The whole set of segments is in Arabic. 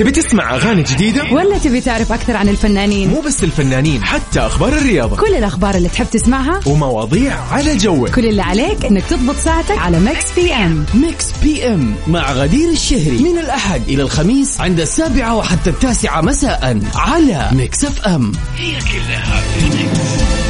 تبي تسمع أغاني جديدة؟ ولا تبي تعرف أكثر عن الفنانين؟ مو بس الفنانين حتى أخبار الرياضة كل الأخبار اللي تحب تسمعها ومواضيع على جوك كل اللي عليك إنك تضبط ساعتك على ميكس أف أم ميكس أف أم مع غدير الشهري من الأحد إلى الخميس عند السابعة وحتى التاسعة مساء على ميكس اف ام هي كلها في الميكس.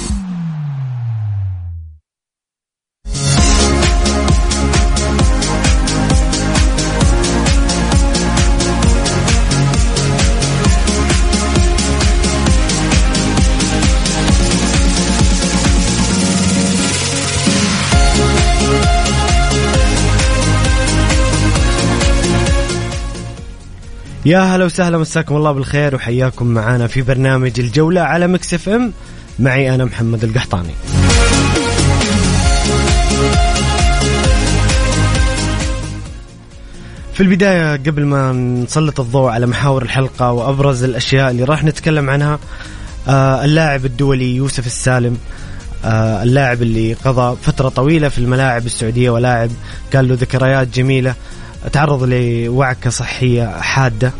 يا هلا وسهلا مساكم الله بالخير وحياكم معنا في برنامج الجولة على Mix FM. معي أنا محمد القحطاني. في البداية قبل ما نسلط الضوء على محاور الحلقة وأبرز الأشياء اللي راح نتكلم عنها آه اللاعب الدولي يوسف السالم آه اللاعب اللي قضى فترة طويلة في الملاعب السعودية ولاعب كان له ذكريات جميلة. تعرض لوعكة صحية حادة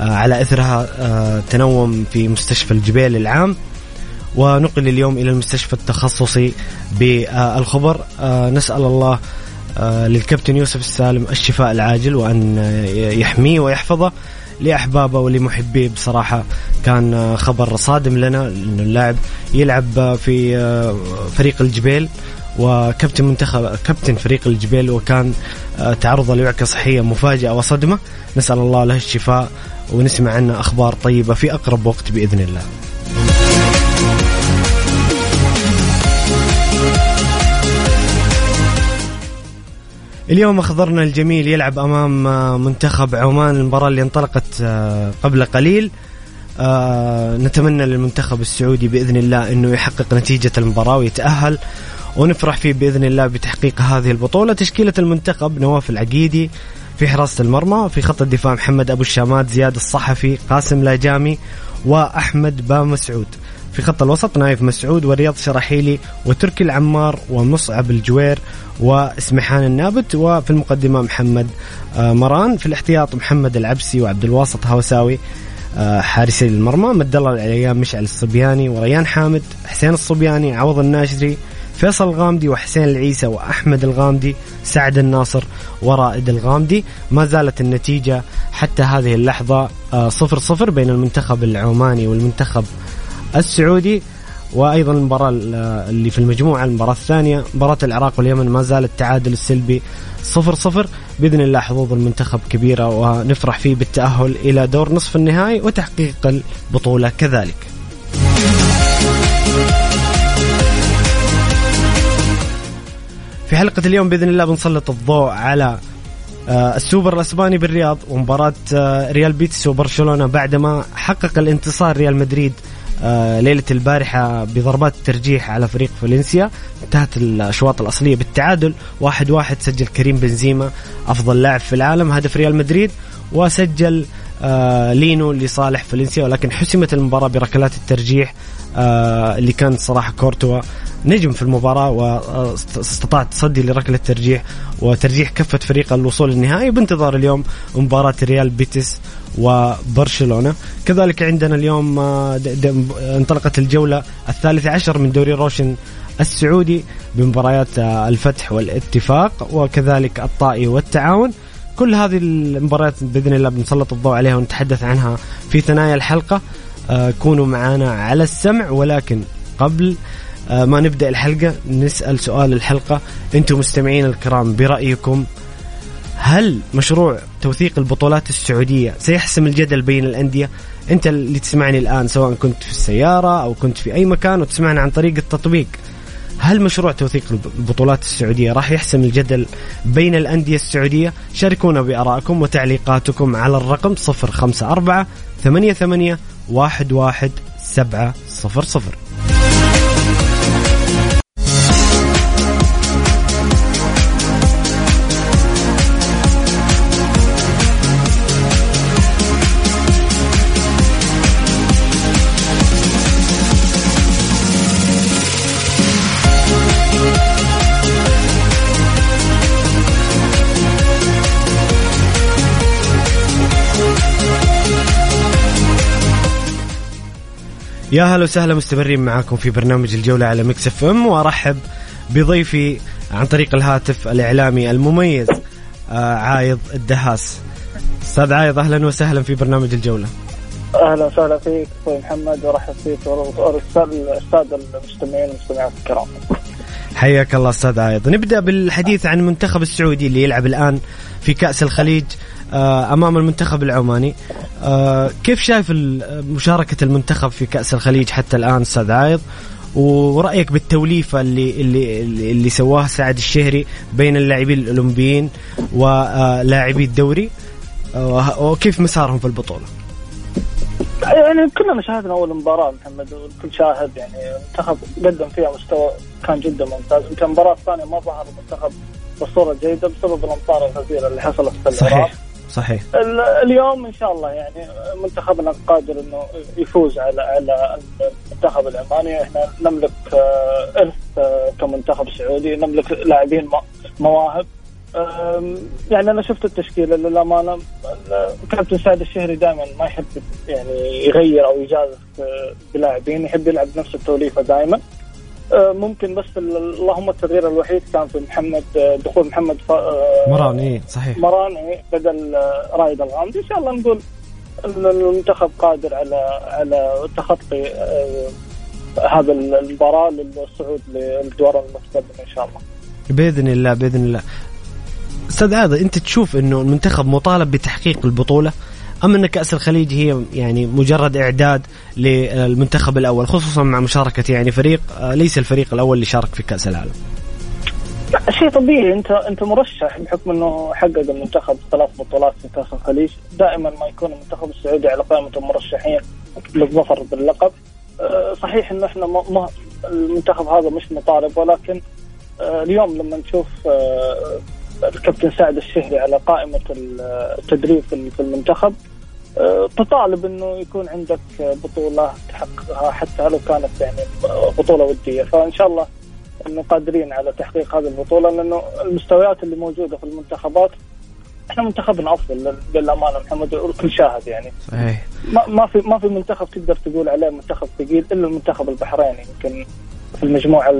آه على إثرها آه تنوم في مستشفى الجبيل العام. ونقل اليوم إلى المستشفى التخصصي بالخبر. آه نسأل الله للكابتن يوسف السالم الشفاء العاجل آه، يحميه ويحفظه لأحبابه ولمحبيه. بصراحة كان خبر صادم لنا أنه اللاعب يلعب في فريق الجبيل وكابتن منتخب كابتن فريق الجبيل وكان آه، تعرض لوعكة صحية مفاجئة وصدمة. نسأل الله له الشفاء ونسمع عنه أخبار طيبة في أقرب وقت بإذن الله. اليوم أخضرنا الجميل يلعب أمام آه، منتخب عمان. المباراة اللي انطلقت آه، قبل قليل. نتمنى للمنتخب السعودي بإذن الله إنه يحقق نتيجة المباراة ويتأهل. ونفرح فيه بإذن الله بتحقيق هذه البطولة. تشكيلة المنتخب نواف العقيدي في حراسة المرمى في خط الدفاع محمد أبو الشامات زياد الصحفي قاسم لاجامي وأحمد بامسعود في خط الوسط نايف مسعود ورياض شراحيلي وتركي العمار ومصعب الجوير وسميحان النابت وفي المقدمة محمد آه، مران في الاحتياط محمد العبسي وعبد الباسط هوساوي آه، حارسي المرمى مد الله العليان مشعل الصبياني وريان حامد حسين الصبياني عوض الناشري فيصل الغامدي وحسين العيسى وأحمد الغامدي سعد الناصر ورائد الغامدي. ما زالت النتيجة حتى هذه اللحظة آه، صفر صفر بين المنتخب العماني والمنتخب السعودي وأيضا المباراة اللي في المجموعة المباراة الثانية مباراة العراق واليمن. ما زال التعادل السلبي صفر صفر. بإذن الله حظوظ المنتخب كبيرة ونفرح فيه بالتأهل إلى دور نصف النهائي وتحقيق البطولة كذلك. في حلقة اليوم بإذن الله بنسلط الضوء على آه، السوبر الأسباني بالرياض ومباراة آه، ريال بيتيس وبرشلونة بعدما حقق الانتصار ريال مدريد آه، ليلة البارحة بضربات الترجيح على فريق فالنسيا. انتهت الأشواط الأصلية بالتعادل واحد واحد سجل كريم بنزيما أفضل لاعب في العالم هدف ريال مدريد وسجل لينو لصالح فالنسيا. ولكن حسمت المباراة بركلات الترجيح اللي كان صراحة كورتوا نجم في المباراة واستطاع تصدي لركلة ترجيح وترجيح كفة فريق الوصول للنهائي بانتظار اليوم مباراة ريال بيتيس وبرشلونة. كذلك عندنا اليوم آه، انطلقت الجولة الثالثة عشر من دوري روشن السعودي بمباريات آه، الفتح والاتفاق وكذلك الطائي والتعاون. كل هذه المباريات بإذن الله بنسلط الضوء عليها ونتحدث عنها في ثنايا الحلقة. آه، كونوا معنا على السمع. ولكن قبل آه، ما نبدأ الحلقة نسأل سؤال الحلقة. أنتم مستمعين الكرام برأيكم هل مشروع توثيق البطولات السعودية سيحسم الجدل بين الأندية؟ أنت اللي تسمعني الآن سواء كنت في السيارة أو كنت في أي مكان وتسمعنا عن طريق التطبيق. هل مشروع توثيق البطولات السعودية راح يحسم الجدل بين الأندية السعودية؟ شاركونا بآرائكم وتعليقاتكم على الرقم 054 88 11 700 يا هلا وسهلا مستمرين معاكم في برنامج الجولة على Mix FM وارحب بضيفي عن طريق الهاتف الإعلامي المميز آه عايض الدهاس. أستاذ عايض أهلا وسهلا في برنامج الجولة. أهلا وسهلا فيك أخوي محمد وأرحب فيك والاستاذ المستمعين والمستمعات الكرام. حياك الله أستاذ عايض. نبدأ بالحديث عن المنتخب السعودي اللي يلعب الآن في كأس الخليج آه، أمام المنتخب العماني. آه، كيف شايف مشاركة المنتخب في كأس الخليج حتى الآن أستاذ عايض؟ ورأيك بالتوليفة اللي اللي اللي سواها سعد الشهري بين اللاعبين الأولمبيين ولاعبي الدوري آه، وكيف مسارهم في البطولة؟ يعني كلنا شاهدنا أول مباراة محمد والكل شاهد يعني المنتخب قدم فيها مستوى كان جدا ممتاز. يمكن المباراه الثانية ما ظهر المنتخب بصورة جيدة بسبب الامطار الغزيره اللي حصلت في صحيح. صحيح. اليوم إن شاء الله يعني منتخبنا قادر إنه يفوز على على المنتخب العماني إحنا نملك آه، ارث آه، كمنتخب سعودي. نملك لاعبين مواهب. يعني أنا شفت التشكيلة للأمانة كابتن سعد الشهري دائما ما يحب يعني يغير أو يجازف آه، بلاعبين. يحب يلعب نفس التوليفة دائما. آه، ممكن بس اللهم التغيير الوحيد كان في محمد آه، دخول محمد مران اي صحيح. مران إيه بدل رائد الغامدي إن شاء الله نقول المنتخب قادر على على تخطي هذا المباراة للصعود للدور المتقدم إن شاء الله. بإذن الله بإذن الله. أستاذ عاض أنت تشوف إنه المنتخب مطالب بتحقيق البطولة؟ ام إن كأس الخليج هي يعني مجرد إعداد للمنتخب الأول خصوصا مع مشاركة يعني فريق آه، ليس الفريق الأول اللي شارك في كأس العالم. شيء طبيعي. أنت أنت مرشح بحكم إنه حقق المنتخب ثلاث بطولات في كأس الخليج. دائما ما يكون المنتخب السعودي على قائمة المرشحين للظفر باللقب. آه، صحيح انه إحنا ما المنتخب هذا مش مطالب ولكن آه، اليوم لما نشوف الكابتن سعد الشهري على قائمة التدريب في المنتخب تطالب إنه يكون عندك بطولة تحققها حتى لو كانت يعني بطولة ودية. فإن شاء الله إنه قادرين على تحقيق هذه البطولة لأنه المستويات اللي موجودة في المنتخبات إحنا منتخبنا أفضل للأمانة محمد والكل شاهد يعني. صحيح. ما, ما في ما في منتخب تقدر تقول عليه منتخب ثقيل إلا المنتخب البحريني يمكن في المجموعة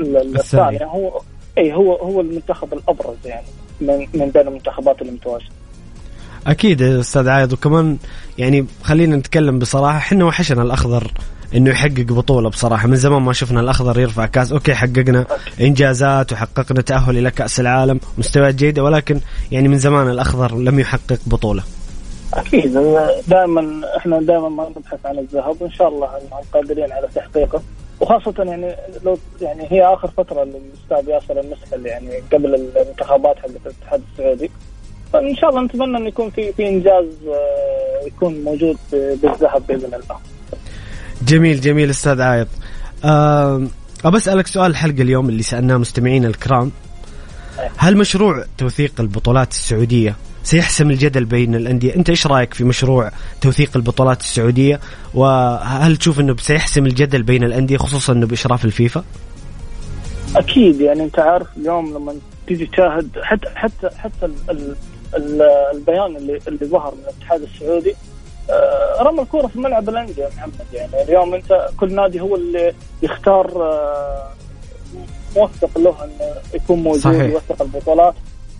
الثانية. هو اي هو هو المنتخب الأبرز يعني من من بين المنتخبات المتواجدة. أكيد أستاذ عايض وكمان يعني خلينا نتكلم بصراحة إحنا وحشنا الأخضر إنه يحقق بطولة بصراحة من زمان ما شفنا الأخضر يرفع كأس أوكي حققنا إنجازات وحققنا تأهل إلى كأس العالم مستويات جيدة ولكن يعني من زمان الأخضر لم يحقق بطولة. أكيد دائما إحنا دائما ما نبحث عن الذهب وإن شاء الله قادرين على تحقيقه. وخاصة يعني لو يعني هي آخر فترة للأستاذ ياسر المسحل يعني قبل الانتخابات حقت الاتحاد السعودي. فإن شاء الله نتمنى أن يكون في في إنجاز آه، يكون موجود بالذهب بإذن الله. جميل جميل أستاذ عايض. أبى أسألك سؤال الحلقة اليوم اللي سألناه مستمعينا الكرام. هل مشروع توثيق البطولات السعودية سيحسم الجدل بين الأندية أنت إيش رأيك في مشروع توثيق البطولات السعودية وهل تشوف أنه سيحسم الجدل بين الأندية خصوصا أنه بإشراف الفيفا أكيد يعني أنت عارف اليوم لما تيجي تشاهد حتى حتى حتى البيان اللي اللي ظهر من الاتحاد السعودي. آه، رمى الكوره في ملعب الأندية محمد. يعني اليوم أنت كل نادي هو اللي يختار آه، موثق له انه يكون موجود صحيح. يوثق البطولات.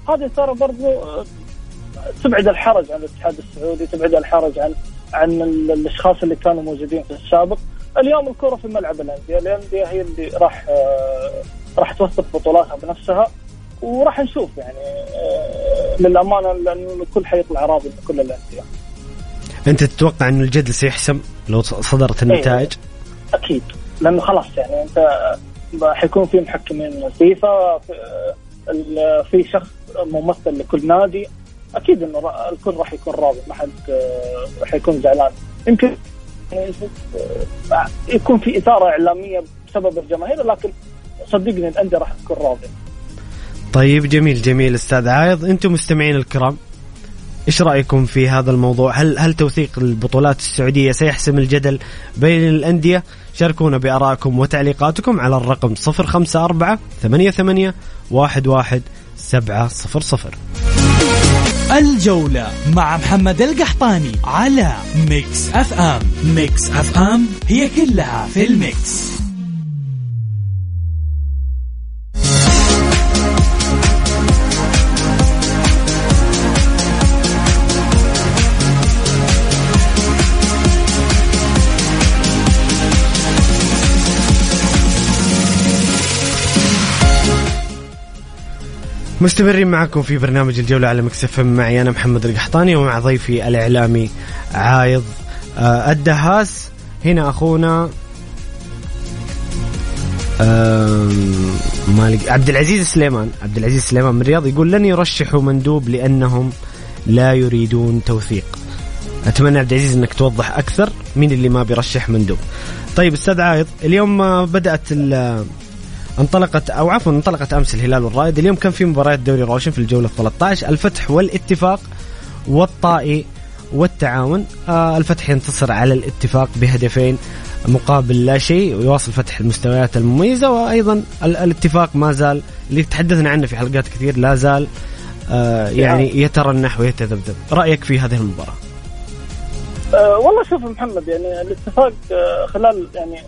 هذه ترى برضو آه، تبعد الحرج عن الاتحاد السعودي تبعد الحرج عن عن الأشخاص اللي كانوا موجودين في السابق. اليوم الكرة في ملعب الأندية. الأندية هي اللي راح راح توثق بطولاتها بنفسها. وراح نشوف يعني آه، للأمانة لأنه الكل حيطلع راضي من كل الانديه أنت تتوقع انه الجدل سيحسم لو صدرت النتائج؟ أكيد. لأنه خلاص يعني أنت حيكون في محكمين فيفا في- ال- في شخص ممثل لكل نادي. أكيد إنه الكل راح يكون راضي ما حد آه، حيكون زعلان. يمكن آه، يكون في إثارة إعلامية بسبب الجماهير لكن صدقني الأندية راح تكون راضية. طيب جميل جميل أستاذ عايض أنتم مستمعين الكرام إيش رأيكم في هذا الموضوع؟ هل هل توثيق البطولات السعودية سيحسم الجدل بين الأندية؟ شاركونا بارائكم وتعليقاتكم على الرقم 054 88 11 700 الجولة مع محمد القحطاني على Mix FM Mix FM هي كلها في ال mix مستمرين معكم في برنامج الجولة على مكسف معي أنا محمد القحطاني ومع ضيفي الإعلامي عايض آه، الدهاس. هنا أخونا مالك عبد العزيز سليمان. عبد العزيز سليمان من الرياض يقول لن يرشحوا مندوب لأنهم لا يريدون توثيق. أتمنى عبد العزيز أنك توضح أكثر مين اللي ما بيرشح مندوب. طيب أستاذ عايض اليوم آه، بدأت انطلقت أو عفوا انطلقت أمس الهلال والرائد. اليوم كان في مباريات دوري روشن في الجولة 13 الفتح والاتفاق والطائي والتعاون. آه الفتح ينتصر على الاتفاق بهدفين مقابل لا شيء ويواصل فتح المستويات المميزة. وأيضا ال- الاتفاق ما زال اللي تحدثنا عنه في حلقات كثير لا زال آه يعني يترنح ويتذبذب. رأيك في هذه المباراة؟ أه والله شوف محمد يعني الاتفاق خلال يعني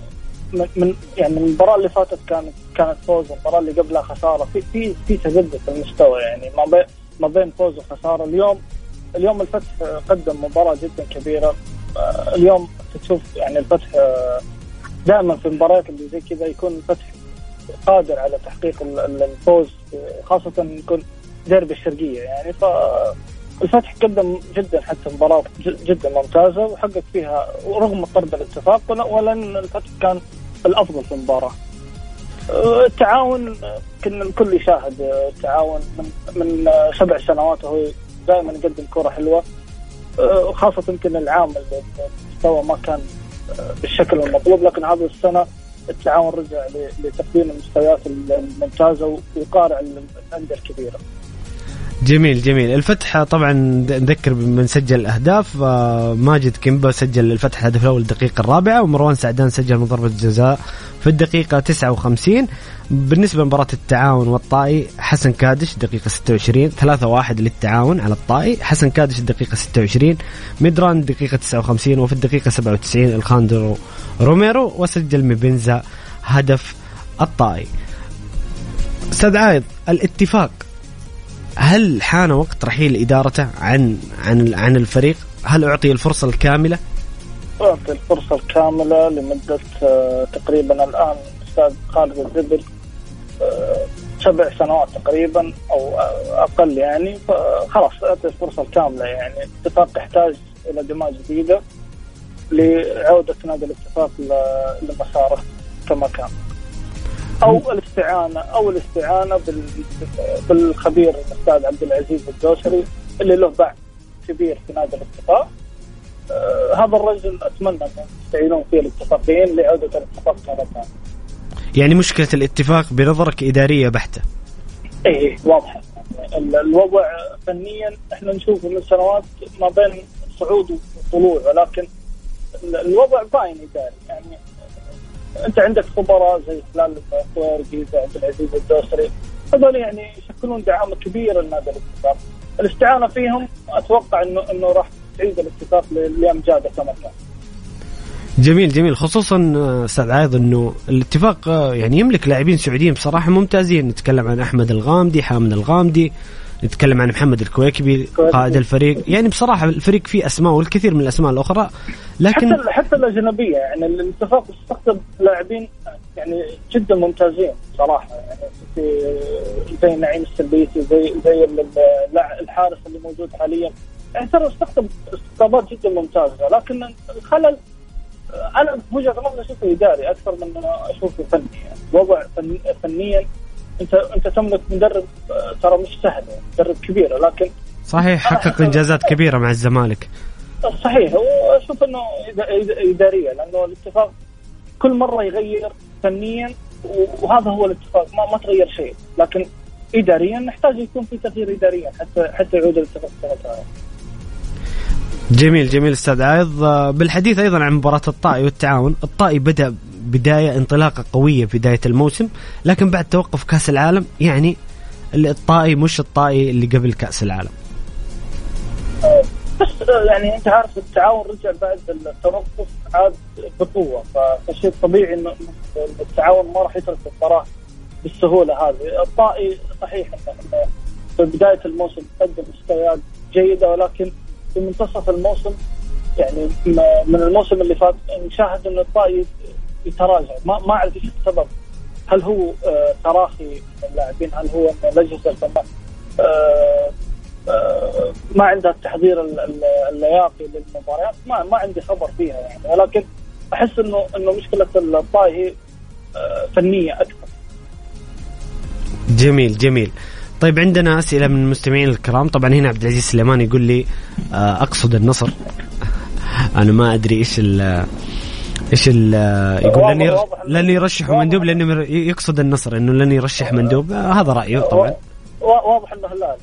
من- يعني المباراة اللي فاتت كانت كانت فوز المباراة اللي قبلها خسارة. في في في تذبذب في المستوى يعني ما بين ما بين فوز وخسارة. اليوم اليوم الفتح آه، قدم مباراة جدا كبيرة. أه اليوم تشوف يعني الفتح أه دائما في المباريات اللي زي كذا يكون الفتح قادر على تحقيق ال- ال- الفوز آه، خاصه يكون ديربي الشرقية يعني. ف الفتح قدم جدا حتى مباراة جدا ممتازة وحقق فيها ورغم طرد الاتفاق ول- ولن الفتح كان الأفضل في المباراة. أه، التعاون كنا الكل يشاهد أه، التعاون من من أه، سبع سنوات وهو دائما يقدم كرة حلوة أه، خاصة يمكن العام المستوى ما كان بالشكل المطلوب لكن هذه السنة التعاون رجع لتقديم المستويات الممتازة ويقارع الأندية الكبيرة. جميل جميل. الفتح طبعا نذكر بمن سجل الاهداف آه، ماجد كيمبا سجل الفتح الهدف الأول الدقيقة الرابعة ومروان سعدان سجل من ضربه جزاء في الدقيقة 59 بالنسبة لمباراة التعاون والطائي حسن كادش دقيقة 26 3-1 للتعاون على الطائي. حسن كادش الدقيقه 26 ميدران الدقيقه 59 وفي الدقيقة 97 اليخاندرو روميرو وسجل مبينزا هدف الطائي. أستاذ عايض الاتفاق هل حان وقت رحيل ادارته عن عن عن الفريق؟ هل أعطي الفرصة الكاملة؟ أعطي الفرصة الكاملة لمدة آه، تقريبا الآن أستاذ خالد الزبر آه، سبع سنوات تقريبا آه، أقل يعني فخلاص أعطي الفرصة الكاملة يعني الاتفاق يحتاج إلى دماء جديدة لعودة نادي الاتفاق لمساره كما كان أو الاستعانة أو الاستعانة بال- بالخبير الأستاذ عبد العزيز الدوسري اللي له باع كبير في نادي الاتفاق آه، هذا الرجل أتمنى أن يستعينون فيه الاتفاقيين لعودة الاتفاق مرة ثانية. يعني مشكلة الاتفاق بنظرك إدارية بحتة. اي واضحة ال- الوضع فنيا إحنا نشوفه من سنوات ما بين صعود وطلوع ولكن ال- الوضع باين إداري يعني انت عندك خبراء زي هلال الطويرقي زي عبد العزيز الدوسري هذول يعني يشكلون دعامه كبيره لنادي الاتفاق. الاستعانة فيهم أتوقع انه إنه راح تعيد الاتفاق لامجاده كما كان. جميل جميل خصوصا آه، أستاذ عايض إنه الاتفاق آه، يعني يملك لاعبين سعوديين بصراحة ممتازين نتكلم عن أحمد الغامدي حامد الغامدي نتكلم عن محمد الكويكبي قائد الفريق. يعني بصراحة الفريق فيه أسماء والكثير من الأسماء الأخرى لكن حتى حتى الأجنبية يعني الاتفاق استخدم لاعبين يعني جدا ممتازين صراحة. يعني في زي نعيم السلبيتي زي زي ال- ال- الحارس اللي موجود حاليا. يعني ترى استخدم استقطابات جدا ممتازة لكن الخلل أنا بوجهة نظري أشوفه إداري أكثر من أشوفه فني. يعني الوضع فن فنيا انت انت تملك مدرب آه، ترى مش سهل يعني مدرب كبير لكن صحيح حقق إنجازات كبيرة مع الزمالك. صحيح وأشوف إنه إدارية لأنه الاتفاق كل مرة يغير فنيا وهذا هو الاتفاق ما, ما تغير شيء. لكن اداريا نحتاج يكون في تغيير اداريا حتى حتى يعود الاتفاق. جميل جميل أستاذ عايض. آه، بالحديث أيضا عن مباراة الطائي والتعاون الطائي بدأ بداية انطلاقة قوية في بداية الموسم لكن بعد توقف كأس العالم يعني الطائي مش الطائي اللي قبل كأس العالم. بس آه، يعني أنت عارف التعاون رجع بعد التوقف عاد بقوة فشيء طبيعي إنه التعاون ما راح يترك المباراه بالسهولة هذه، الطائي صحيح إنه في بداية الموسم قدم مستويات جيدة ولكن في منتصف الموسم يعني من الموسم اللي فات نشاهد انه الطائي يتراجع ما ما أعرف إيش السبب. هل هو آه، تراخي من اللاعبين؟ هل هو ان الأجهزة الفنية؟ آه، آه، ما عندها التحضير ال- ال- اللياقي للمباريات. ما ما عندي خبر فيها يعني. ولكن أحس انه إنه مشكلة الطائي هي آه، فنية أكثر. جميل جميل. طيب عندنا أسئلة من المستمعين الكرام. طبعا هنا عبد العزيز سليمان يقول لي أقصد النصر. أنا ما أدري إيش إيش ال يقول لن لن يرشحوا مندوب لأنه يقصد النصر إنه لن يرشح مندوب. هذا رأيه طبعا. وا- واضح إنه هلالي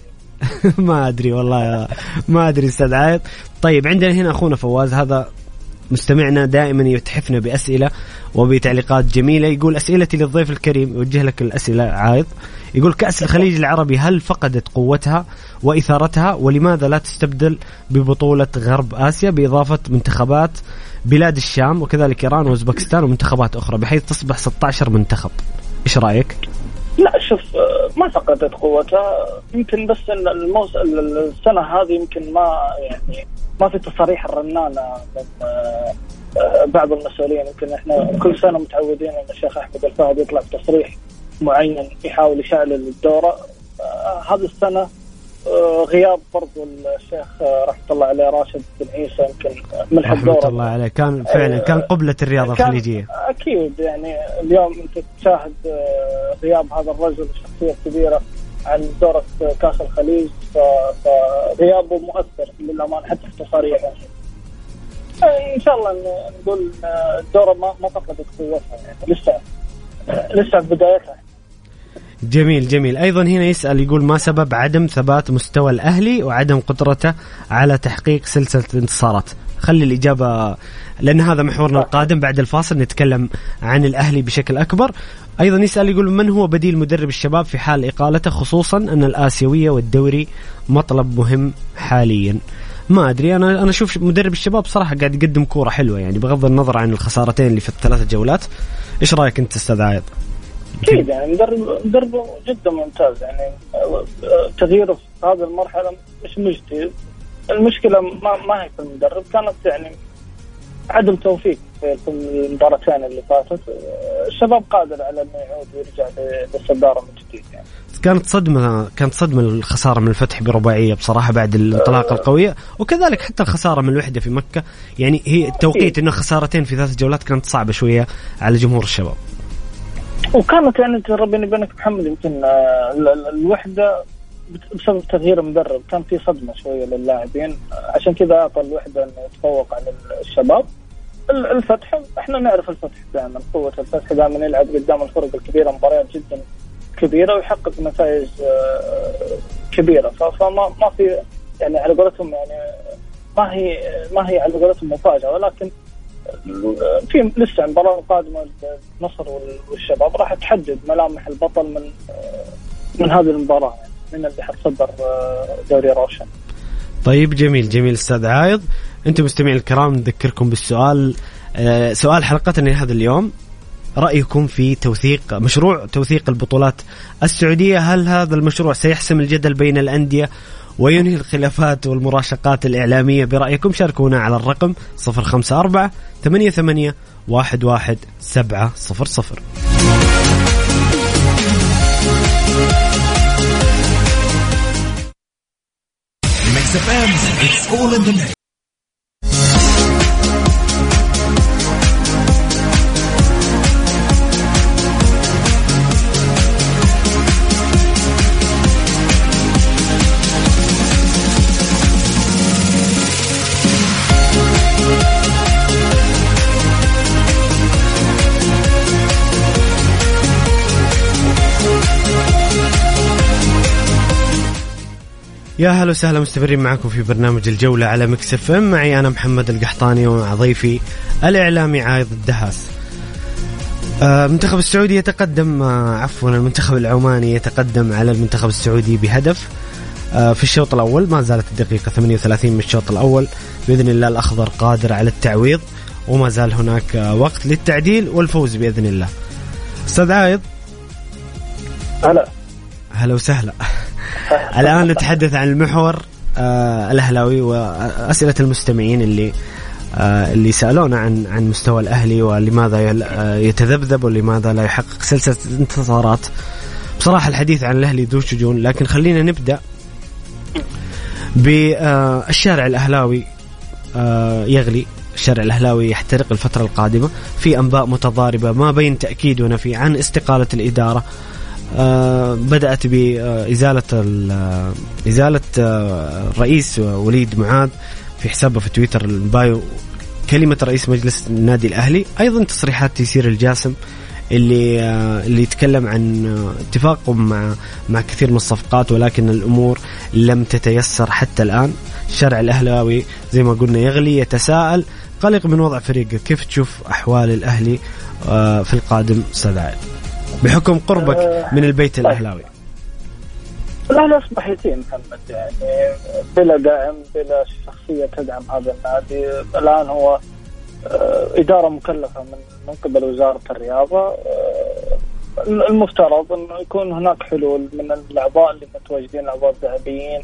ما أدري والله ما أدري أستاذ عايض طيب عندنا هنا أخونا فواز. هذا مستمعنا دائما يتحفنا بأسئلة وبتعليقات جميلة. يقول أسئلتي للضيف الكريم يوجه لك الأسئلة عايض يقول كأس الخليج العربي هل فقدت قوتها وإثارتها؟ ولماذا لا تستبدل ببطولة غرب آسيا بإضافة منتخبات بلاد الشام وكذلك إيران وأوزبكستان ومنتخبات أخرى بحيث تصبح 16 منتخب. إيش رأيك؟ لا شوف آه، ما فقدت قوتها. يمكن بس الموس... السنة هذه يمكن ما يعني ما في تصاريح الرنانه من آه، آه، بعض المسؤولين. يمكن إحنا كل سنة متعودين إن الشيخ أحمد الفهد يطلع بتصريح معين يحاول يشعل الدورة. هذه السنة غياب برضو الشيخ آه، رحمة الله عليه راشد بن عيسى يمكن ملح رحمة الدوره الله عليه. كان فعلا كان قبلة الرياضة كان- الخليجية. أكيد يعني اليوم أنت تشاهد آه، غياب هذا الرجل الشخصيه الكبيره عن دورة كأس الخليج فغيابه مؤثر للأمانة حتى في تصاريحه. آه، إن شاء الله إن- نقول آه، الدورة ما ما فقدت قوتها يعني لسه آه، لسه في بدايتها. جميل جميل. أيضا هنا يسأل يقول ما سبب عدم ثبات مستوى الأهلي وعدم قدرته على تحقيق سلسلة الانتصارات؟ خلي الإجابة لأن هذا محورنا القادم بعد الفاصل نتكلم عن الأهلي بشكل أكبر. أيضا يسأل يقول من هو بديل مدرب الشباب في حال إقالته خصوصا أن الآسيوية والدوري مطلب مهم حاليا. ما أدري أنا أنا أشوف مدرب الشباب صراحة قاعد يقدم كورة حلوة يعني بغض النظر عن الخسارتين اللي في الثلاث جولات. إيش رأيك أنت أستاذ عايض؟ أكيد يعني مدرب مدربه جدا ممتاز. يعني آه، آه، تغييره في هذه المرحلة مش مجدي المشكلة ما, ما هي في المدرب. كانت يعني عدم توفيق في المباراتين اللي فاتت. آه، الشباب قادر على إنه يعود ويرجع للصدارة من جديد يعني. كانت صدمة كانت صدمة الخسارة من الفتح برباعية بصراحة بعد الانطلاقة القوية وكذلك حتى الخسارة من الوحدة في مكة. يعني هي التوقيت إنه خسارتين في ثلاث جولات كانت صعبة شوية على جمهور الشباب. وكانت يعني بيني وبينك محمد يمكن آه، ال- ال- الوحدة بسبب تغيير المدرب كان في صدمة شوية للاعبين. عشان كذا أعطى الوحدة إنه يتفوق على الشباب. ال- الفتح إحنا نعرف الفتح دائما قوة الفتح دائما يلعب قدام الفرق الكبيرة مباريات جدا كبيرة ويحقق نتائج آه، كبيرة. فما ما في يعني على قولتهم يعني ما هي ما هي على قولتهم مفاجأة ولكن في لسه المباراة القادمة النصر وال- والشباب راح تحدد ملامح البطل من من هذه المباراة يعني من اللي حتصدر دوري روشن. طيب جميل جميل أستاذ عايض. أنتم مستمعين الكرام نذكركم بالسؤال آه، سؤال حلقتنا لهذا اليوم. رأيكم في توثيق مشروع توثيق البطولات السعودية؟ هل هذا المشروع سيحسم الجدل بين الأندية وينهي الخلافات والمراشقات الإعلامية برأيكم شاركونا على الرقم 054 88 11 700 Mix FM, it's all in the mix. يا هلا وسهلا مستمرين معكم في برنامج الجولة على Mix FM. معي أنا محمد القحطاني ومع ضيفي الإعلامي عايض الدهاس. آه، المنتخب السعودي يتقدم آه، عفوا المنتخب العماني يتقدم على المنتخب السعودي بهدف آه، في الشوط الأول. ما زالت الدقيقة 38 من الشوط الأول. بإذن الله الأخضر قادر على التعويض وما زال هناك وقت للتعديل والفوز بإذن الله. أستاذ عايض. هلا. هلا وسهلا. الآن نتحدث عن المحور آه الأهلاوي وأسئلة المستمعين اللي آه اللي سألونا عن عن مستوى الأهلي ولماذا آه يتذبذب ولماذا لا يحقق سلسلة انتصارات. بصراحة الحديث عن الأهلي ذو شجون لكن خلينا نبدأ بالشارع الأهلاوي آه يغلي. الشارع الأهلاوي يحترق الفترة القادمة. في أنباء متضاربة ما بين تأكيد ونفي عن استقالة الإدارة. آه، بدأت بإزالة ال- آه، إزالة آه، الرئيس وليد معاذ في حسابه في تويتر البايو. كلمة رئيس مجلس النادي الأهلي أيضا تصريحات تيسير الجاسم اللي آه، اللي يتكلم عن آه، اتفاقهم مع مع كثير من الصفقات ولكن الأمور لم تتيسر حتى الآن. الشارع الأهلاوي زي ما قلنا يغلي يتساءل. قلق من وضع فريقه كيف تشوف أحوال الأهلي آه، في القادم أستاذ بحكم قربك من البيت الأهلاوي. الاهلي اصبح يتيم محمد. يعني بلا دعم بلا شخصية تدعم هذا النادي. الآن هو آه، إدارة مكلفة من من قبل وزارة الرياضة. آه، المفترض إنه يكون هناك حلول من الأعضاء اللي متواجدين الاعضاء الذهبيين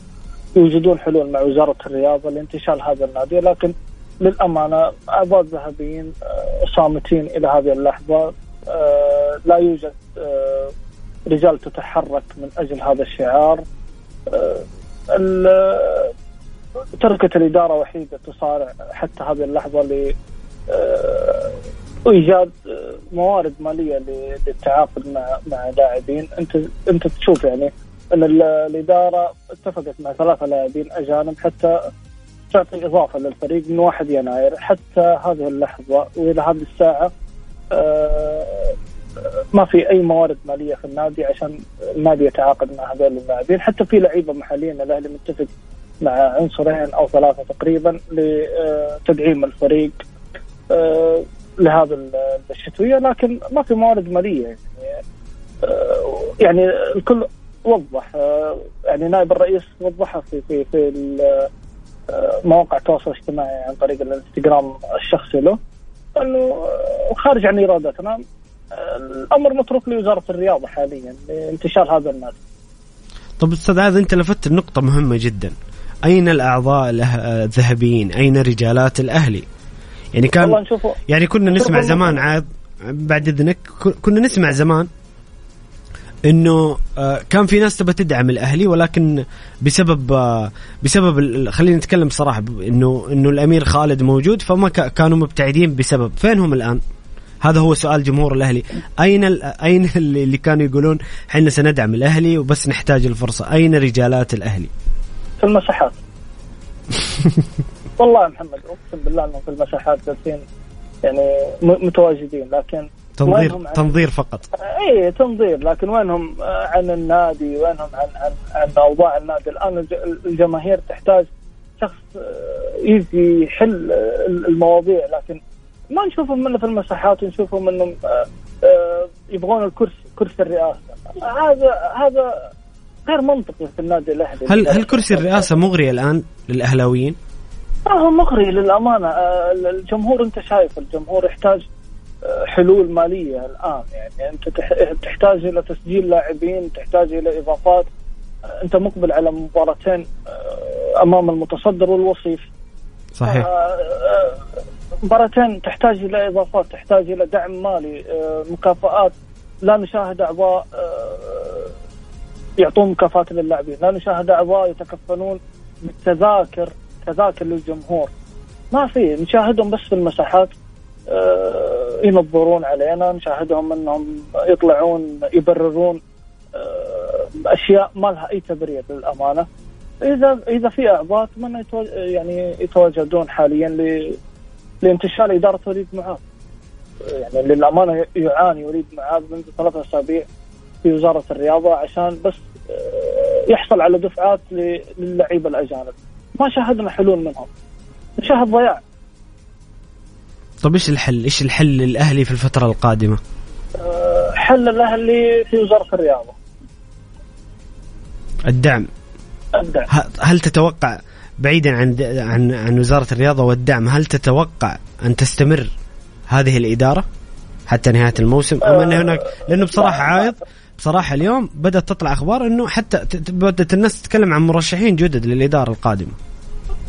يوجدون حلول مع وزارة الرياضة لانتشال هذا النادي. لكن للأمانة أعضاء الذهبيين آه، صامتين إلى هذه اللحظة. لا يوجد رجال تتحرك من أجل هذا الشعار. آه، ال- تركت الإدارة وحيدة تصارع حتى هذه اللحظة ل آه، إيجاد آه، موارد مالية للتعاقد مع مع لاعبين. أنت أنت تشوف يعني أن ال- الإدارة اتفقت مع ثلاثة لاعبين أجانب حتى تعطي إضافة للفريق من 1 يناير. حتى هذه اللحظة وإلى هذه الساعة آه، ما في أي موارد مالية في النادي عشان النادي يتعاقد مع هذول اللاعبين. حتى في لعيبة محليين الأهلي متفق مع عنصرين أو ثلاثة تقريبا لتدعيم الفريق آه، لهذا ال- الشتوية. لكن ما في موارد مالية يعني. آه، يعني الكل وضح آه، يعني نائب الرئيس وضحها في في في مواقع التواصل الاجتماعي عن طريق الانستغرام الشخصي له إنه خارج عن إرادتنا. الأمر متروك لوزارة الرياضة حاليا لانتشار هذا النادي. طب أستاذ عايض أنت لفتت نقطة مهمة جدا. أين الأعضاء الأه- الذهبيين؟ أين رجالات الأهلي؟ يعني كان يعني كنا نسمع زمان عاد بعد إذنك ك- كنا نسمع زمان إنه آه، كان في ناس تبى تدعم الأهلي ولكن بسبب آه، بسبب خلينا نتكلم بصراحه انه إنه الأمير خالد موجود فما كا- كانوا مبتعدين بسبب. فين هم الآن؟ هذا هو سؤال جمهور الأهلي. أين أين اللي كانوا يقولون إحنا سندعم الأهلي وبس نحتاج الفرصة أين رجالات الأهلي؟ في المساحات. والله يا محمد أقسم بالله إنهم في المساحات جالسين يعني متواجدين لكن تنظير تنظير فقط. اي تنظير لكن وينهم عن النادي وينهم عن عن عن أوضاع النادي؟ الآن الج- الجماهير تحتاج شخص آه، يجي يحل آه، المواضيع لكن ما نشوفهم منه في المساحات نشوفهم انهم آه، آه، يبغون الكرسي كرسي الرئاسة. هذا هذا غير منطقي في النادي الأهلي. هل هل كرسي الرئاسة مغري الآن للأهلاويين؟ ما هو مغري للأمانة. آه، الجمهور أنت شايف الجمهور يحتاج حلول مالية الآن. يعني أنت تح- تحتاج إلى تسجيل لاعبين تحتاج إلى إضافات. أنت مقبل على مباراتين أمام المتصدر والوصيف. صحيح. مباراتين تحتاج إلى إضافات تحتاج إلى دعم مالي آه، مكافآت لا نشاهد أعضاء آه، يعطون مكافآت للاعبين لا نشاهد أعضاء يتكفلون بالتذاكر تذاكر للجمهور ما في نشاهدهم بس في المساحات آه، ينظرون علينا نشاهدهم إنهم يطلعون يبررون أشياء ما لها أي تبرير للأمانة إذا إذا في أعضاء أتمنى. يعني يتواجدون حاليا. لانتشال إدارة وليد معاذ. يعني للأمانة يعاني وليد معاذ منذ ثلاثة أسابيع في وزارة الرياضة عشان بس آه، يحصل على دفعات للعيبه الأجانب. ما شاهدنا حلول منهم. نشاهد ضياع. طب إيش الحل؟ إيش الحل للأهلي في الفترة القادمة؟ آه، حل الأهلي في وزارة الرياضة. الدعم. الدعم. هل تتوقع بعيدا عن عن عن وزارة الرياضة والدعم هل تتوقع أن تستمر هذه الإدارة حتى نهاية الموسم؟ أم أن هناك لأنه بصراحة عايض. بصراحة اليوم بدأت تطلع أخبار إنه حتى بدأت الناس تتكلم عن مرشحين جدد للإدارة القادمة.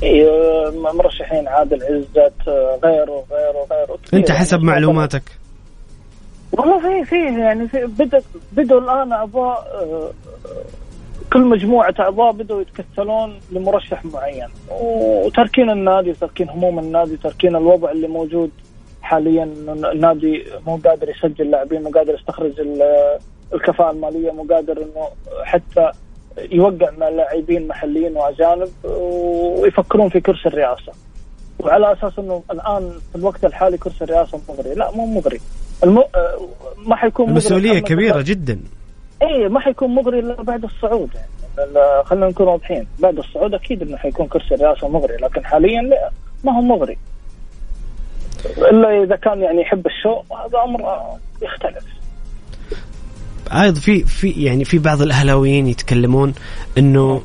إيه، مرشحين عادل عزت غيره غيره غيره. أنت يعني. حسب معلوماتك. والله في في يعني في بدا بدوا الآن اعضاء كل مجموعة أعضاء بدوا يتكتلون لمرشح معين. وتركين النادي وتركين هموم النادي وتركين الوضع اللي موجود حاليا. النادي مو قادر يسجل لاعبين مو قادر يستخرج ال- الكفاءة المالية مو قادر إنه حتى يوقع مع لاعبين محليين وأجانب ويفكرون في كرسي الرئاسة. وعلى أساس إنه الآن في الوقت الحالي كرسي الرئاسة مغري. لا مو مغري. الم... ما حيكون المسؤولية محمد كبيرة جدا. اي ما حيكون مغري إلا بعد الصعود. يعني خلينا نكون واضحين. بعد الصعود أكيد إنه حيكون كرسي الرئاسه مغري لكن حاليا لا ما هو مغري. إلا إذا كان يعني يحب الشو هذا أمر يختلف. أيضا في في يعني في بعض الأهلاويين يتكلمون إنه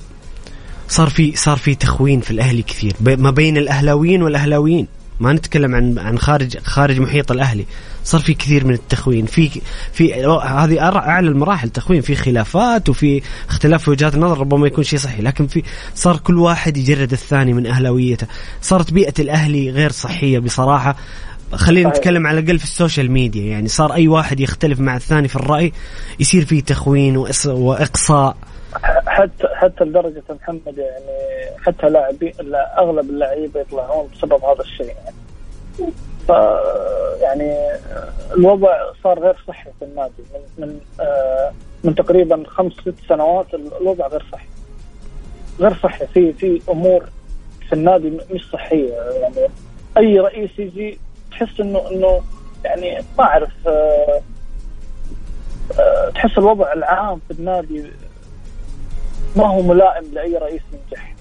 صار في صار في تخوين في الأهلي كثير ما بين الأهلاويين والأهلاويين. ما نتكلم عن عن خارج خارج محيط الأهلي. صار في كثير من التخوين. في في هذه أعلى المراحل تخوين. في خلافات وفي اختلاف في وجهات النظر ربما يكون شيء صحي لكن في صار كل واحد يجرد الثاني من أهلاويته. صارت بيئة الأهلي غير صحية بصراحة. خلينا. نتكلم على الأقل في ال social media. يعني صار أي واحد يختلف مع الثاني في الرأي يصير فيه تخوين وإقصاء. حتى حتى لدرجة محمد يعني حتى لاعبين لا، أغلب اللعيبة يطلعون بسبب هذا الشيء. يعني ف يعني الوضع صار غير صحي في النادي. من من آه من تقريبا خمس ست سنوات الوضع غير صحي. غير صحي. في في أمور في النادي مش صحية. يعني أي رئيس يجي تحس انه إنه يعني ما أعرف آه آه تحس الوضع العام في النادي ما هو ملائم لأي رئيس ينجح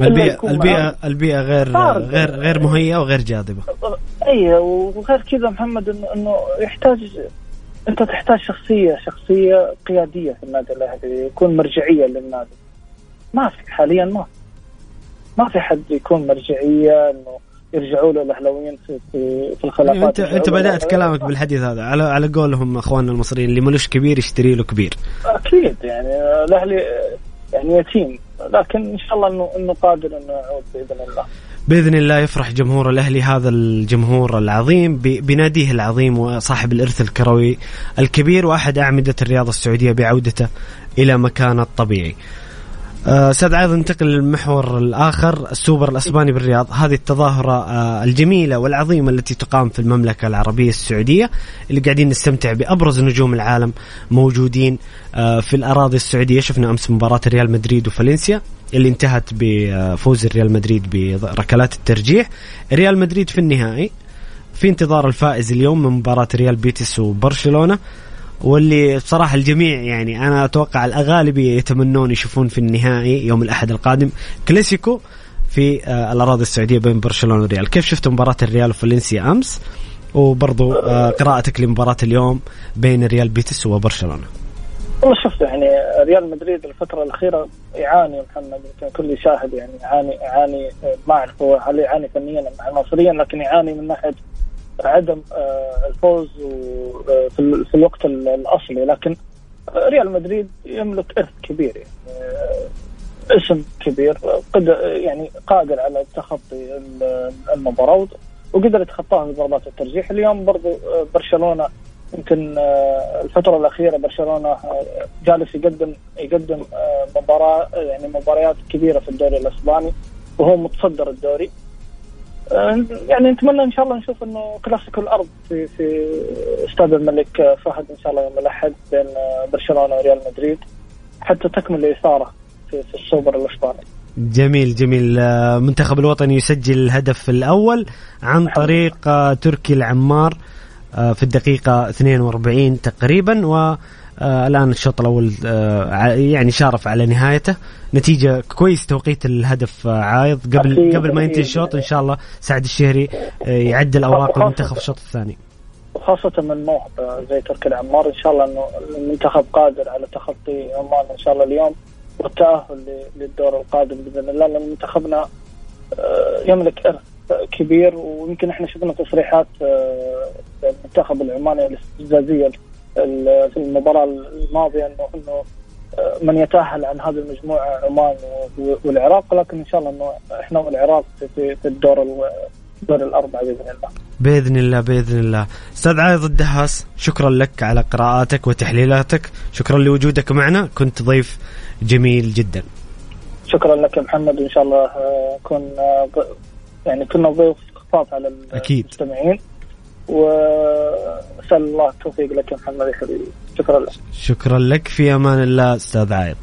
البيئه معاه. البيئة غير. غير غير مهيئة وغير جاذبة أي وغير كذا محمد انه إنه يحتاج أنت تحتاج شخصيه شخصية قيادية في النادي الأهلي يكون مرجعية للنادي ما في حاليا ما ما في حد يكون مرجعية إنه يرجعوا له الأهلاويين في في, في الخلافات أيوة، انت أنت بدأت. كلامك بالحديث هذا على على قولهم أخواننا المصريين اللي ملوش كبير يشتري له كبير أكيد يعني الأهلي يعني يتيم لكن إن شاء الله انه إنه قادر إنه يعود بإذن الله بإذن الله يفرح جمهور الأهلي هذا الجمهور العظيم بناديه العظيم وصاحب الإرث الكروي الكبير وأحد أعمدة الرياضة السعودية بعودته إلى مكانه الطبيعي. آه، أستاذ عايض ننتقل للمحور الآخر السوبر الأسباني بالرياض. هذه التظاهرة آه، الجميلة والعظيمة التي تقام في المملكة العربية السعودية اللي قاعدين نستمتع بأبرز نجوم العالم موجودين آه، في الأراضي السعودية. شفنا أمس مباراة ريال مدريد وفالنسيا اللي انتهت بفوز ريال مدريد بركلات الترجيح. ريال مدريد في النهائي في انتظار الفائز اليوم من مباراة ريال بيتيس وبرشلونة. واللي بصراحة الجميع يعني أنا أتوقع الأغلبية يتمنون يشوفون في النهائي يوم الأحد القادم كلاسيكو في آه، الأراضي السعودية بين برشلونة والريال. كيف شفت مباراة الريال وفالنسيا أمس؟ وبرضو آه، قراءتك لمباراة اليوم بين ريال بيتيس وبرشلونة. والله شفت يعني ريال مدريد الفترة الأخيرة يعاني محمد يمكن كل يشاهد يعني يعاني يعاني ما أعرف هو هل يعاني فنيا أم عناصريا لكن يعاني من ناحية عدم آه، الفوز آه، في ال- في الوقت ال- الأصلي. لكن ريال مدريد يملك إرث كبير يعني آه، اسم كبير قد يعني قادر على تخطي ال- المباراة وقدر يتخطاها بضربات الترجيح. اليوم برضو آه، برشلونة يمكن آه، الفترة الأخيرة برشلونة آه، جالس يقدم يقدم آه، مباراة يعني مباريات كبيرة في الدوري الأسباني وهو متصدر الدوري. آه، يعني نتمنى إن شاء الله نشوف إنه كلاسيكو الأرض في في استاد الملك آه، فهد إن شاء الله يوم الأحد بين آه، برشلونة وريال مدريد حتى تكمل الإثارة في, في السوبر الإسباني. جميل جميل آه، منتخب الوطني يسجل الهدف الأول عن طريق آه، تركي العمار آه، في الدقيقة 42 تقريبا والآن الشوط الأول آه، يعني شارف على نهايته. نتيجة كويس توقيت الهدف آه، عايض. قبل أكيد، قبل ما ينتهي. الشوط إن شاء الله سعد الشهري آه، يعدل وخاصة- المنتخب الشوط الثاني. وخاصة من موهبة آه، زي تركي العمار. إن شاء الله إنه المنتخب قادر على تخطي عمان إن شاء الله اليوم والتأهل للدور القادم بإذن الله لأن منتخبنا آه، يملك إرث كبير. ويمكن إحنا شفنا تصريحات آه، المنتخب العماني الاستفزازية ال- في المباراة الماضية انه إنه آه، من يتأهل عن هذه المجموعة عمان و- والعراق لكن إن شاء الله إنه إحنا والعراق في- في الدور ال- الدور الأربعة بإذن الله. بإذن الله بإذن الله. أستاذ عايض الدهاس شكرا لك على قراءاتك وتحليلاتك. شكرا لوجودك معنا. كنت ضيف جميل جدا. شكرا لك يا محمد. وإن شاء الله آه، كنا ض- يعني كنا ضيوف خفاف على أكيد. المستمعين. واسال الله التوفيق لك يا محمد يا حبيبي. شكرا لك. شكرا لك. في أمان الله أستاذ عايض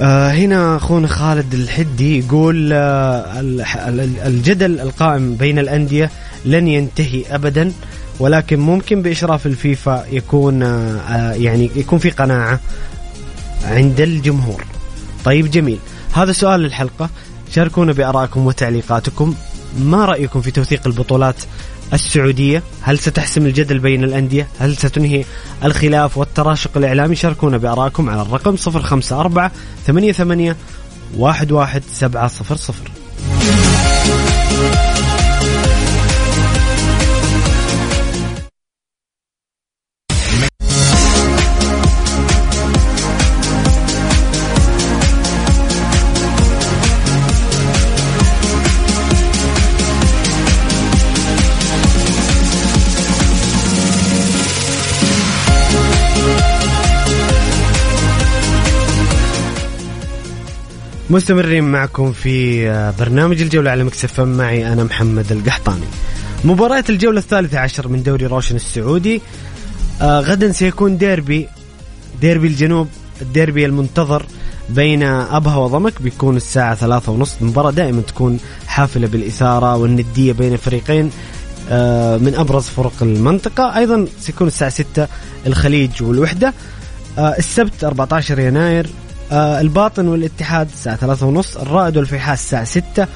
آه هنا أخونا خالد الحدي يقول آه الجدل القائم بين الأندية لن ينتهي ابدا. ولكن ممكن بإشراف الفيفا يكون آه آه، يعني يكون في قناعة عند الجمهور. طيب جميل. هذا سؤال الحلقة شاركونا بآرائكم وتعليقاتكم. ما رأيكم في توثيق البطولات السعودية؟ هل ستحسم الجدل بين الأندية؟ هل ستنهي الخلاف والتراشق الإعلامي؟ شاركونا بآرائكم على الرقم 054 88 11700 مستمرين معكم في آه، برنامج الجولة على Mix FM معي أنا محمد القحطاني. مباراة الجولة الثالثة عشر من دوري روشن السعودي آه غدا سيكون ديربي ديربي الجنوب الديربي المنتظر بين أبها وضمك. بيكون الساعة ثلاثة ونص. مباراة دائما تكون حافلة بالإثارة والندية بين فريقين آه، من أبرز فرق المنطقة. أيضا سيكون الساعة 6 الخليج والوحدة السبت 14 يناير آه، الباطن والاتحاد الساعة ثلاثة ونص الرائد والفيحاء الساعة 6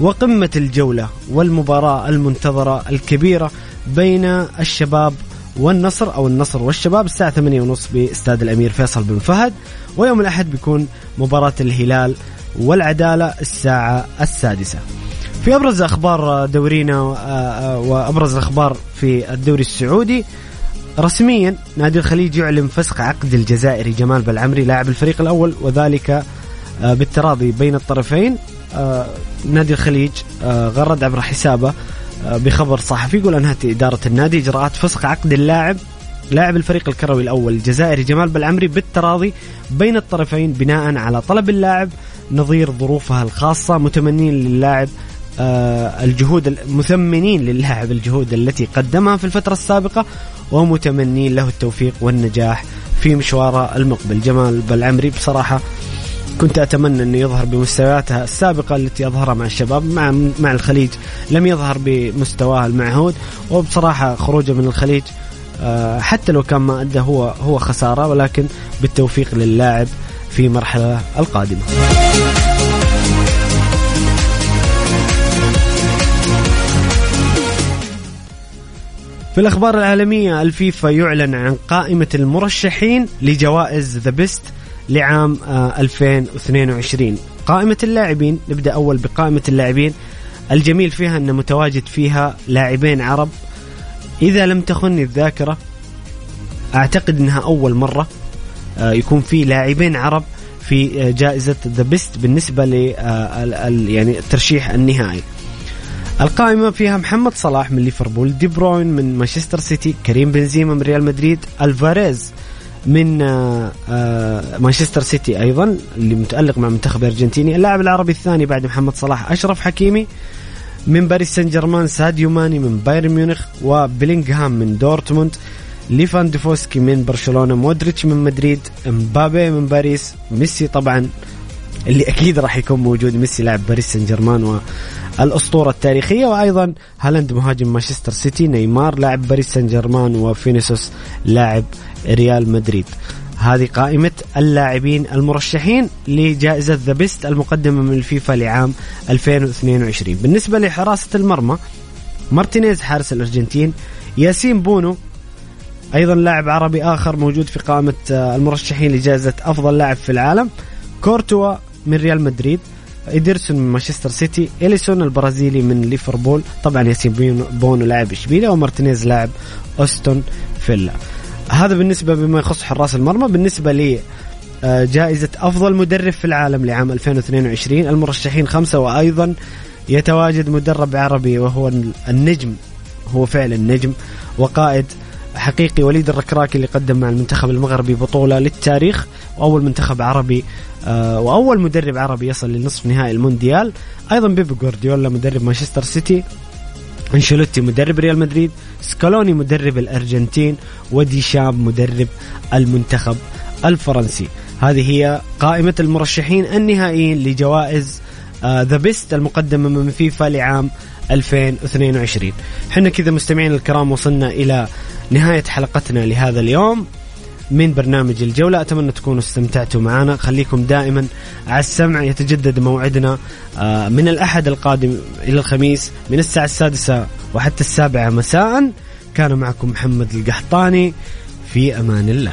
وقمة الجولة والمباراة المنتظرة الكبيرة بين الشباب والنصر أو النصر والشباب الساعة ثمانية ونص بإستاد الأمير فيصل بن فهد. ويوم الأحد بيكون مباراة الهلال والعدالة الساعة السادسة. في أبرز أخبار دورينا آه، آه، وأبرز الاخبار في الدوري السعودي رسميا نادي الخليج يعلن فسخ عقد الجزائري جمال بلعمري لاعب الفريق الأول وذلك آه، بالتراضي بين الطرفين. آه، نادي الخليج آه، غرد عبر حسابه بخبر صحفي يقول انهت إدارة النادي إجراءات فسخ عقد اللاعب لاعب الفريق الكروي الأول الجزائري جمال بلعمري بالتراضي بين الطرفين بناء على طلب اللاعب نظير ظروفها الخاصة متمنين للاعب الجهود مثمنين للاعب الجهود التي قدمها في الفترة السابقة ومتمنين له التوفيق والنجاح في مشواره المقبل. جمال بلعمري بصراحة كنت أتمنى أنه يظهر بمستوياتها السابقة التي أظهرها مع الشباب مع مع الخليج لم يظهر بمستواه المعهود وبصراحة خروجه من الخليج آه، حتى لو كان ما أدى هو هو خسارة ولكن بالتوفيق للاعب في مرحلة القادمة. في الأخبار العالمية الفيفا يعلن عن قائمة المرشحين لجوائز The Best لعام آه، 2022 قائمة اللاعبين نبدأ أول بقائمة اللاعبين. الجميل فيها أن متواجد فيها لاعبين عرب. إذا لم تخني الذاكرة أعتقد أنها أول مرة آه، يكون في لاعبين عرب في آه، جائزة The Best بالنسبة ل يعني الترشيح النهائي. القائمة فيها محمد صلاح من ليفربول دي بروين من مانشستر سيتي كريم بنزيما من ريال مدريد ألفاريز من آه، آه، مانشستر سيتي أيضا اللي متألق مع منتخب الارجنتيني اللاعب العربي الثاني بعد محمد صلاح أشرف حكيمي من باريس سان جيرمان ساديو ماني من بايرن ميونخ وبلينغهام من دورتموند ليفاندوفسكي من برشلونة مودريتش من مدريد مبابي من باريس ميسي طبعا اللي أكيد راح يكون موجود ميسي لاعب باريس سان جيرمان والأسطورة التاريخية وأيضا هالاند مهاجم مانشستر سيتي نيمار لاعب باريس سان جيرمان وفينيسوس لاعب ريال مدريد. هذه قائمة اللاعبين المرشحين لجائزة The Best المقدمة من الفيفا لعام 2022 بالنسبة لحراسة المرمى مارتينيز حارس الأرجنتين ياسين بونو أيضا لاعب عربي آخر موجود في قائمة المرشحين لجائزة أفضل لاعب في العالم كورتوا من ريال مدريد إيدرسون من مانشستر سيتي إليسون البرازيلي من ليفربول. طبعا ياسين بونو لاعب إشبيليا ومارتينيز لاعب أستون فيلا. هذا بالنسبة بما يخص حراس المرمى بالنسبة لي آه، جائزة أفضل مدرب في العالم لعام 2022 المرشحين خمسة وأيضا يتواجد مدرب عربي وهو النجم هو فعلا نجم وقائد حقيقي وليد الركراكي اللي قدم مع المنتخب المغربي بطولة للتاريخ وأول منتخب عربي آه، وأول مدرب عربي يصل لنصف نهائي المونديال. أيضا بيب جوارديولا مدرب مانشستر سيتي أنشيلوتي مدرب ريال مدريد سكالوني مدرب الأرجنتين وديشام مدرب المنتخب الفرنسي. هذه هي قائمة المرشحين النهائيين لجوائز The Best المقدمة من فيفا لعام 2022 حنا كذا مستمعين الكرام وصلنا إلى نهاية حلقتنا لهذا اليوم من برنامج الجولة. أتمنى تكونوا استمتعتوا معنا. خليكم دائما على السمع. يتجدد موعدنا آه، من الأحد القادم إلى الخميس من الساعة السادسة وحتى السابعة مساء. كان معكم محمد القحطاني. في أمان الله.